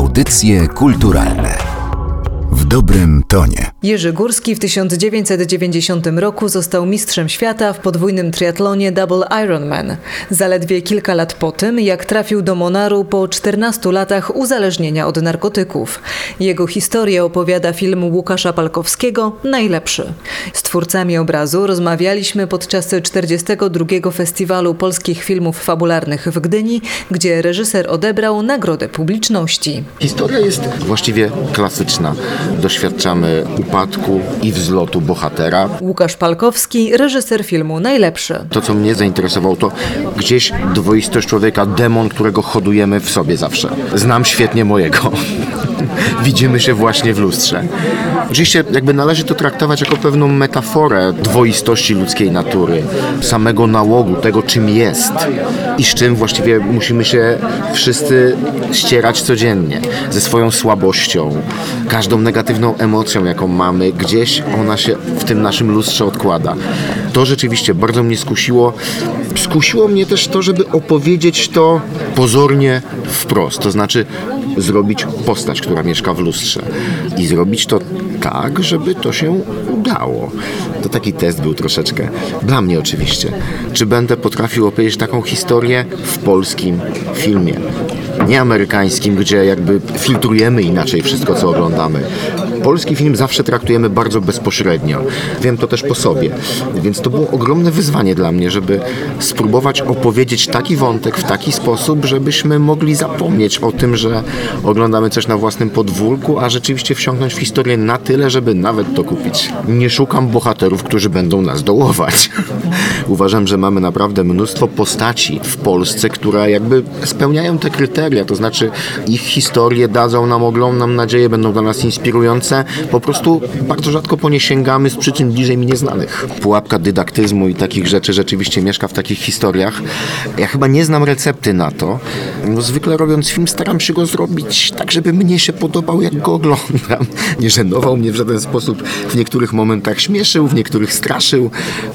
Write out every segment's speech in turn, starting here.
Audycje kulturalne dobrym tonie. Jerzy Górski w 1990 roku został mistrzem świata w podwójnym triatlonie Double Ironman. Zaledwie kilka lat po tym, jak trafił do Monaru po 14 latach uzależnienia od narkotyków. Jego historię opowiada film Łukasza Palkowskiego Najlepszy. Z twórcami obrazu rozmawialiśmy podczas 42. Festiwalu Polskich Filmów Fabularnych w Gdyni, gdzie reżyser odebrał Nagrodę Publiczności. Historia jest właściwie klasyczna doświadczamy upadku i wzlotu bohatera. Łukasz Palkowski, reżyser filmu Najlepszy. To, co mnie zainteresowało, to gdzieś dwoistość człowieka, demon, którego hodujemy w sobie zawsze. Znam świetnie mojego. Widzimy się właśnie w lustrze. Oczywiście jakby należy to traktować jako pewną metaforę dwoistości ludzkiej natury, samego nałogu, tego czym jest i z czym właściwie musimy się wszyscy ścierać codziennie. Ze swoją słabością, każdą negatywną emocją, jaką mamy, gdzieś ona się w tym naszym lustrze odkłada. To rzeczywiście bardzo mnie skusiło. Skusiło mnie też to, żeby opowiedzieć to pozornie wprost, to znaczy zrobić postać, która mieszka w lustrze i zrobić to tak, żeby to się udało. To taki test był troszeczkę. Dla mnie oczywiście. Czy będę potrafił opowiedzieć taką historię w polskim filmie? Nie amerykańskim, gdzie jakby filtrujemy inaczej wszystko, co oglądamy. Polski film zawsze traktujemy bardzo bezpośrednio. Wiem to też po sobie. Więc to było ogromne wyzwanie dla mnie, żeby spróbować opowiedzieć taki wątek w taki sposób, żebyśmy mogli zapomnieć o tym, że oglądamy coś na własnym podwórku, a rzeczywiście wsiąknąć w historię na tyle, żeby nawet to kupić. Nie szukam bohaterów, którzy będą nas dołować. Uważam, że mamy naprawdę mnóstwo postaci w Polsce, które jakby spełniają te kryteria, to znaczy ich historie dadzą nam, oglądam nadzieję, będą dla nas inspirujące. Po prostu bardzo rzadko po nie sięgamy z przyczyn bliżej mi nieznanych. Pułapka dydaktyzmu i takich rzeczy rzeczywiście mieszka w takich historiach. Ja chyba nie znam recepty na to. No, zwykle robiąc film staram się go zrobić tak, żeby mnie się podobał, jak go oglądam. Nie żenował mnie w żaden sposób. W niektórych momentach śmieszył, w niektórych straszył,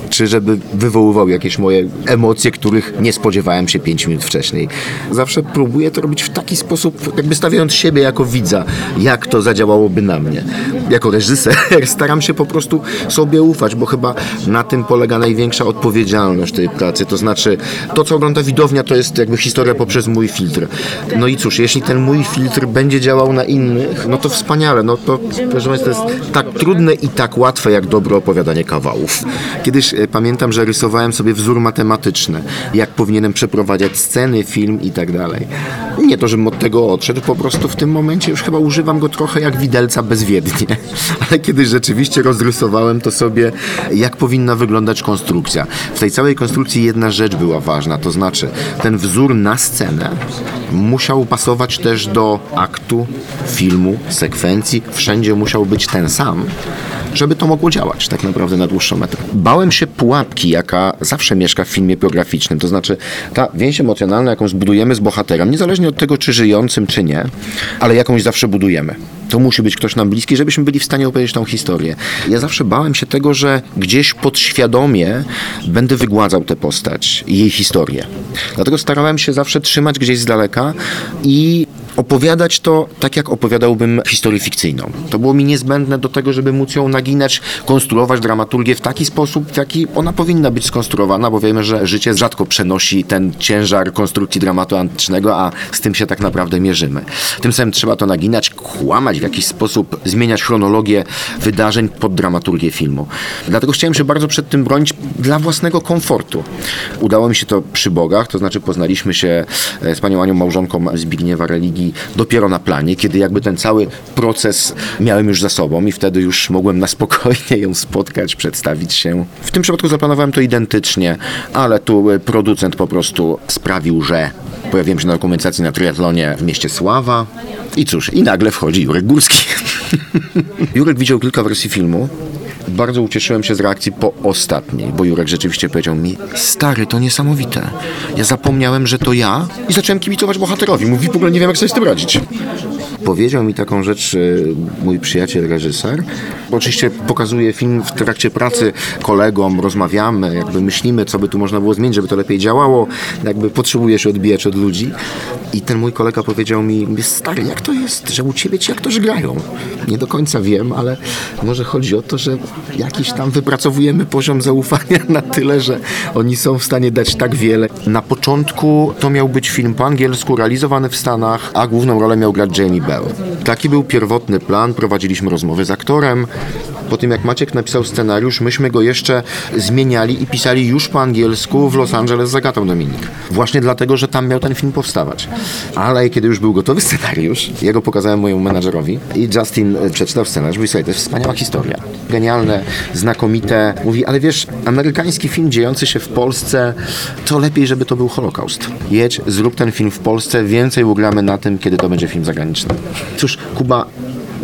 czy żeby wywoływał jakieś moje emocje, których nie spodziewałem się pięć minut wcześniej. Zawsze próbuję to robić w taki sposób, jakby stawiając siebie jako widza, jak to zadziałałoby na mnie. Jako reżyser staram się po prostu sobie ufać, bo chyba na tym polega największa odpowiedzialność tej pracy. To znaczy, to co ogląda widownia, to jest jakby historia poprzez mój filtr. No i cóż, jeśli ten mój filtr będzie działał na innych, no to wspaniale. No to, proszę Państwa, to jest tak trudne i tak łatwe, jak dobre opowiadanie kawałów. Kiedyś e, pamiętam, że rysowałem sobie wzór matematyczny, jak powinienem przeprowadzać sceny, film i tak dalej. Nie to, żebym od tego odszedł, po prostu w tym momencie już chyba używam go trochę jak widelca Ale kiedyś rzeczywiście rozrysowałem to sobie, jak powinna wyglądać konstrukcja. W tej całej konstrukcji jedna rzecz była ważna, to znaczy ten wzór na scenę musiał pasować też do aktu, filmu, sekwencji. Wszędzie musiał być ten sam żeby to mogło działać tak naprawdę na dłuższą metę. Bałem się pułapki, jaka zawsze mieszka w filmie biograficznym, to znaczy ta więź emocjonalna, jaką zbudujemy z bohaterem, niezależnie od tego, czy żyjącym, czy nie, ale jakąś zawsze budujemy. To musi być ktoś nam bliski, żebyśmy byli w stanie opowiedzieć tą historię. Ja zawsze bałem się tego, że gdzieś podświadomie będę wygładzał tę postać i jej historię. Dlatego starałem się zawsze trzymać gdzieś z daleka i opowiadać to tak, jak opowiadałbym historię fikcyjną. To było mi niezbędne do tego, żeby móc ją naginać, konstruować dramaturgię w taki sposób, w jaki ona powinna być skonstruowana, bo wiemy, że życie rzadko przenosi ten ciężar konstrukcji dramatu antycznego, a z tym się tak naprawdę mierzymy. Tym samym trzeba to naginać, kłamać w jakiś sposób, zmieniać chronologię wydarzeń pod dramaturgię filmu. Dlatego chciałem się bardzo przed tym bronić dla własnego komfortu. Udało mi się to przy Bogach, to znaczy poznaliśmy się e, z panią Anią Małżonką Zbigniewa Religii dopiero na planie, kiedy jakby ten cały proces miałem już za sobą i wtedy już mogłem na spokojnie ją spotkać, przedstawić się. W tym przypadku zaplanowałem to identycznie, ale tu e, producent po prostu sprawił, że pojawiłem się na dokumentacji na triatlonie w mieście Sława i cóż, i nagle wchodzi Jurek Górski. Jurek widział kilka wersji filmu Bardzo ucieszyłem się z reakcji po ostatniej, bo Jurek rzeczywiście powiedział mi, stary, to niesamowite. Ja zapomniałem, że to ja i zacząłem kibicować bohaterowi. Mówi, w ogóle nie wiem, jak sobie z tym radzić. Powiedział mi taką rzecz y, mój przyjaciel, reżyser. Oczywiście pokazuje film w trakcie pracy kolegom, rozmawiamy, jakby myślimy, co by tu można było zmienić, żeby to lepiej działało. Jakby potrzebuje się odbijać od ludzi. I ten mój kolega powiedział mi, stary, jak to jest, że u ciebie ci aktorzy grają? Nie do końca wiem, ale może chodzi o to, że jakiś tam wypracowujemy poziom zaufania na tyle, że oni są w stanie dać tak wiele. Na początku to miał być film po angielsku, realizowany w Stanach, a główną rolę miał grać Jamie Bell. Taki był pierwotny plan, prowadziliśmy rozmowy z aktorem. Po tym jak Maciek napisał scenariusz, myśmy go jeszcze zmieniali i pisali już po angielsku w Los Angeles z Agatą Dominik. Właśnie dlatego, że tam miał ten film powstawać. Ale kiedy już był gotowy scenariusz, ja go pokazałem mojemu menadżerowi i Justin e, przeczytał scenariusz, mówi sobie, to jest wspaniała historia. Genialne, znakomite. Mówi, ale wiesz, amerykański film dziejący się w Polsce, to lepiej, żeby to był Holokaust. Jedź, zrób ten film w Polsce, więcej ugramy na tym, kiedy to będzie film zagraniczny. Cóż, Kuba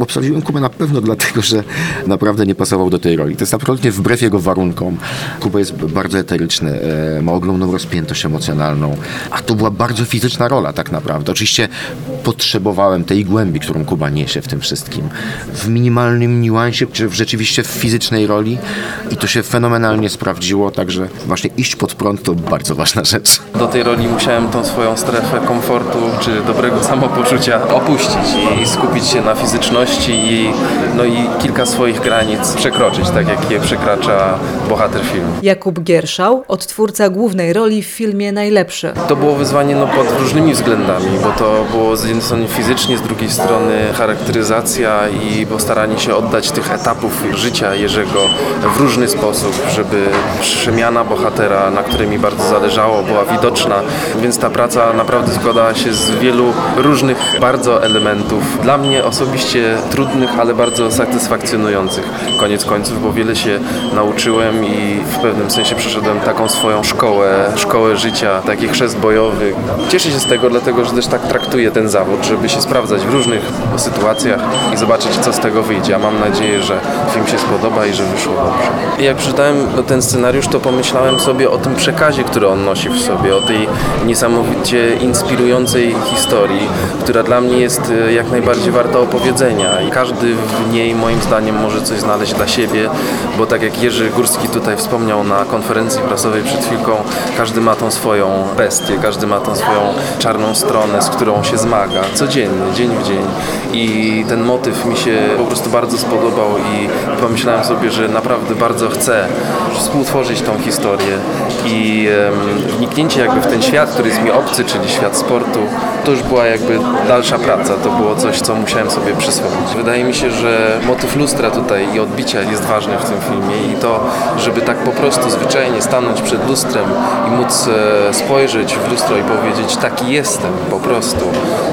obsadziłem Kubę na pewno dlatego, że naprawdę nie pasował do tej roli. To jest absolutnie wbrew jego warunkom. Kuba jest bardzo eteryczny, e, ma ogromną rozpiętość emocjonalną, a to była bardzo fizyczna rola tak naprawdę. Oczywiście potrzebowałem tej głębi, którą Kuba niesie w tym wszystkim. W minimalnym niuansie, czy w rzeczywiście w fizycznej roli i to się fenomenalnie sprawdziło, także właśnie iść pod prąd to bardzo ważna rzecz. Do tej roli musiałem tą swoją strefę komfortu czy dobrego samopoczucia opuścić i skupić się na fizyczności i, no i kilka swoich granic przekroczyć, tak jak je przekracza bohater filmu. Jakub Gierszał, odtwórca głównej roli w filmie Najlepszy. To było wyzwanie no, pod różnymi względami, bo to było z jednej strony fizycznie, z drugiej strony charakteryzacja i postaranie się oddać tych etapów życia Jerzego w różny sposób, żeby przemiana bohatera, na której mi bardzo zależało, była widoczna, więc ta praca naprawdę składała się z wielu różnych bardzo elementów. Dla mnie osobiście trudnych, ale bardzo satysfakcjonujących koniec końców, bo wiele się nauczyłem i w pewnym sensie przeszedłem taką swoją szkołę, szkołę życia, taki chrzest bojowy. Cieszę się z tego, dlatego że też tak traktuję ten zawód, żeby się sprawdzać w różnych sytuacjach i zobaczyć, co z tego wyjdzie. A mam nadzieję, że film się spodoba i że wyszło dobrze. I jak przeczytałem ten scenariusz, to pomyślałem sobie o tym przekazie, który on nosi w sobie, o tej niesamowicie inspirującej historii, która dla mnie jest e, jak najbardziej warta opowiedzenia. I każdy w niej, moim zdaniem, może coś znaleźć dla siebie, bo tak jak Jerzy Górski tutaj wspomniał na konferencji prasowej przed chwilką, każdy ma tą swoją bestię, każdy ma tą swoją czarną stronę, z którą się zmaga codziennie, dzień w dzień. I ten motyw mi się po prostu bardzo spodobał i pomyślałem sobie, że naprawdę bardzo chcę współtworzyć tą historię i wniknięcie jakby w ten świat, który jest mi obcy, czyli świat sportu, to już była jakby dalsza praca, to było coś, co musiałem sobie przyswoić. Wydaje mi się, że motyw lustra tutaj i odbicia jest ważny w tym filmie i to, żeby tak po prostu zwyczajnie stanąć przed lustrem i móc e, spojrzeć w lustro i powiedzieć taki jestem po prostu.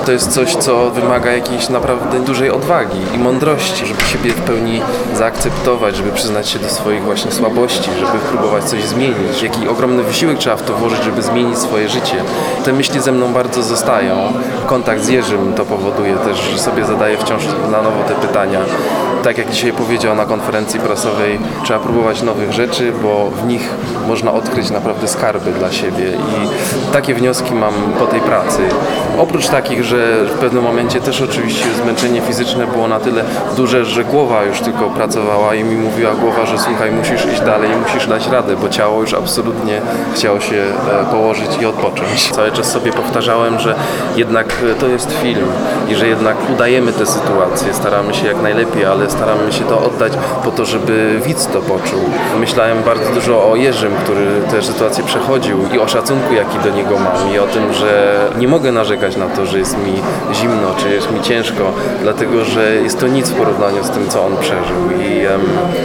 To jest coś, co wymaga jakiejś naprawdę dużej odwagi i mądrości, żeby siebie w pełni zaakceptować, żeby przyznać się do swoich właśnie słabości, żeby próbować coś zmienić. Jaki ogromny wysiłek trzeba w to włożyć, żeby zmienić swoje życie. Te myśli ze mną bardzo zostają. Kontakt z Jerzym to powoduje też, że sobie zadaję wciąż na nowo te pytania. Tak jak dzisiaj powiedział na konferencji prasowej, trzeba próbować nowych rzeczy, bo w nich można odkryć naprawdę skarby dla siebie i takie wnioski mam po tej pracy. Oprócz takich, że w pewnym momencie też oczywiście zmęczenie fizyczne było na tyle duże, że głowa już tylko pracowała i mi mówiła głowa, że słuchaj, musisz iść dalej, musisz dać radę, bo ciało już absolutnie chciało się e, położyć i odpocząć. Cały czas sobie powtarzałem, że jednak e, to jest film i że jednak udajemy te sytuacje, staramy się jak najlepiej, ale staramy się to oddać po to, żeby widz to poczuł. Myślałem bardzo dużo o Jerzym, który te sytuacje przechodził i o szacunku, jaki do niego mam i o tym, że nie mogę narzekać na to, że jest mi zimno, czy jest mi ciężko, dlatego, że jest to nic w porównaniu z tym, co on przeżył i em,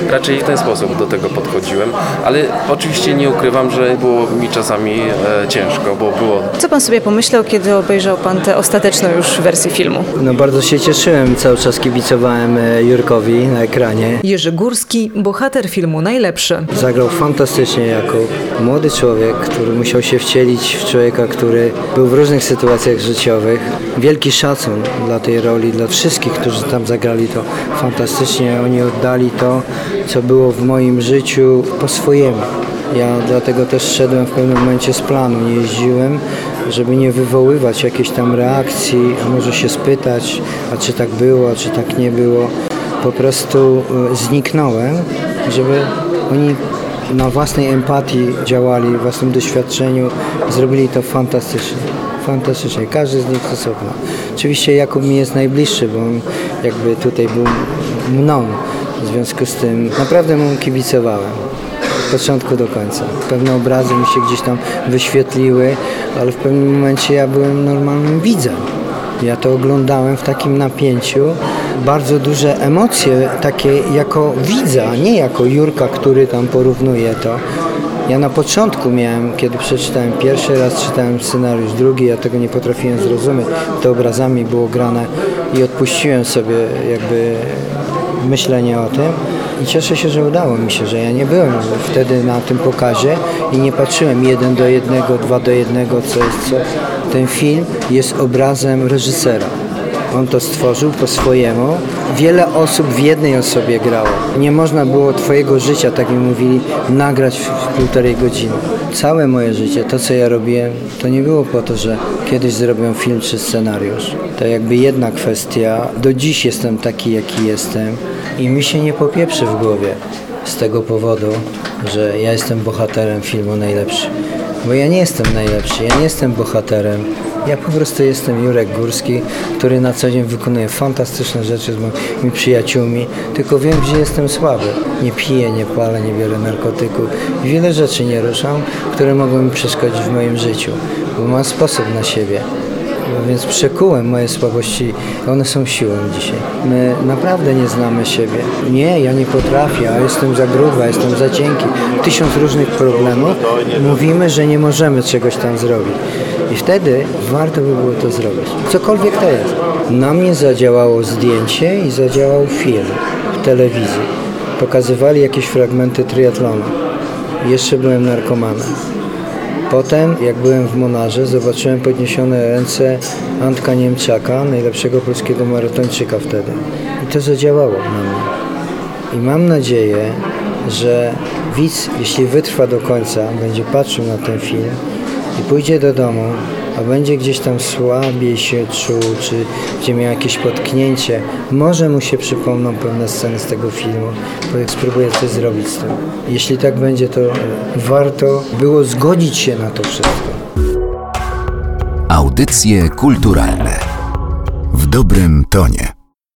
raczej w ten sposób do tego podchodziłem, ale oczywiście nie ukrywam, że było mi czasami e, ciężko, bo było Co pan sobie pomyślał, kiedy obejrzał pan te ostateczną już wersję filmu. No bardzo się cieszyłem, cały czas kibicowałem e, Jurkowi na ekranie. Jerzy Górski, bohater filmu najlepszy. Zagrał fantastycznie jako młody człowiek, który musiał się wcielić w człowieka, który był w różnych sytuacjach życiowych. Wielki szacun dla tej roli, dla wszystkich, którzy tam zagrali to fantastycznie. Oni oddali to, co było w moim życiu po swojemu. Ja dlatego też szedłem w pewnym momencie z planu, nie jeździłem, żeby nie wywoływać jakiejś tam reakcji, a może się spytać, a czy tak było, a czy tak nie było. Po prostu y, zniknąłem, żeby oni na własnej empatii działali, własnym doświadczeniu, zrobili to fantastycznie. Fantastycznie. Każdy z nich osobno. Oczywiście Jakub mi jest najbliższy, bo on jakby tutaj był mną. W związku z tym naprawdę mu kibicowałem. Początku do końca. Pewne obrazy mi się gdzieś tam wyświetliły, ale w pewnym momencie ja byłem normalnym widzem. Ja to oglądałem w takim napięciu. Bardzo duże emocje, takie jako widza, nie jako Jurka, który tam porównuje to. Ja na początku miałem, kiedy przeczytałem pierwszy raz, czytałem scenariusz drugi, ja tego nie potrafiłem zrozumieć. To obrazami było grane i odpuściłem sobie jakby myślenie o tym. I cieszę się, że udało mi się, że ja nie byłem wtedy na tym pokazie i nie patrzyłem jeden do jednego, dwa do jednego, co jest co. Ten film jest obrazem reżysera. On to stworzył po swojemu. Wiele osób w jednej osobie grało. Nie można było twojego życia, tak mi mówili, nagrać w półtorej godziny. Całe moje życie, to co ja robiłem, to nie było po to, że kiedyś zrobię film czy scenariusz. To jakby jedna kwestia. Do dziś jestem taki, jaki jestem i mi się nie popieprzy w głowie z tego powodu, że ja jestem bohaterem filmu najlepszy. Bo ja nie jestem najlepszy, ja nie jestem bohaterem. Ja po prostu jestem Jurek Górski, który na co dzień wykonuje fantastyczne rzeczy z moimi przyjaciółmi, tylko wiem, gdzie jestem słaby. Nie piję, nie palę, nie biorę narkotyków. Wiele rzeczy nie ruszam, które mogą mi przeszkodzić w moim życiu, bo mam sposób na siebie. Więc przekułem moje słabości, one są siłą dzisiaj. My naprawdę nie znamy siebie. Nie, ja nie potrafię, a jestem za gruba, jestem za cienki. Tysiąc różnych problemów. Mówimy, że nie możemy czegoś tam zrobić. I wtedy warto by było to zrobić. Cokolwiek to jest. Na mnie zadziałało zdjęcie i zadziałał film w telewizji. Pokazywali jakieś fragmenty triatlonu. Jeszcze byłem narkomanem. Potem, jak byłem w Monarze, zobaczyłem podniesione ręce Antka Niemczaka, najlepszego polskiego maratończyka wtedy. I to zadziałało na mnie. I mam nadzieję, że widz, jeśli wytrwa do końca, będzie patrzył na ten film i pójdzie do domu, a będzie gdzieś tam słabiej się czuł, czy gdzie miał jakieś potknięcie, może mu się przypomną pewne sceny z tego filmu, spróbuję coś zrobić z tym. Jeśli tak będzie, to warto było zgodzić się na to wszystko. Audycje kulturalne w dobrym tonie.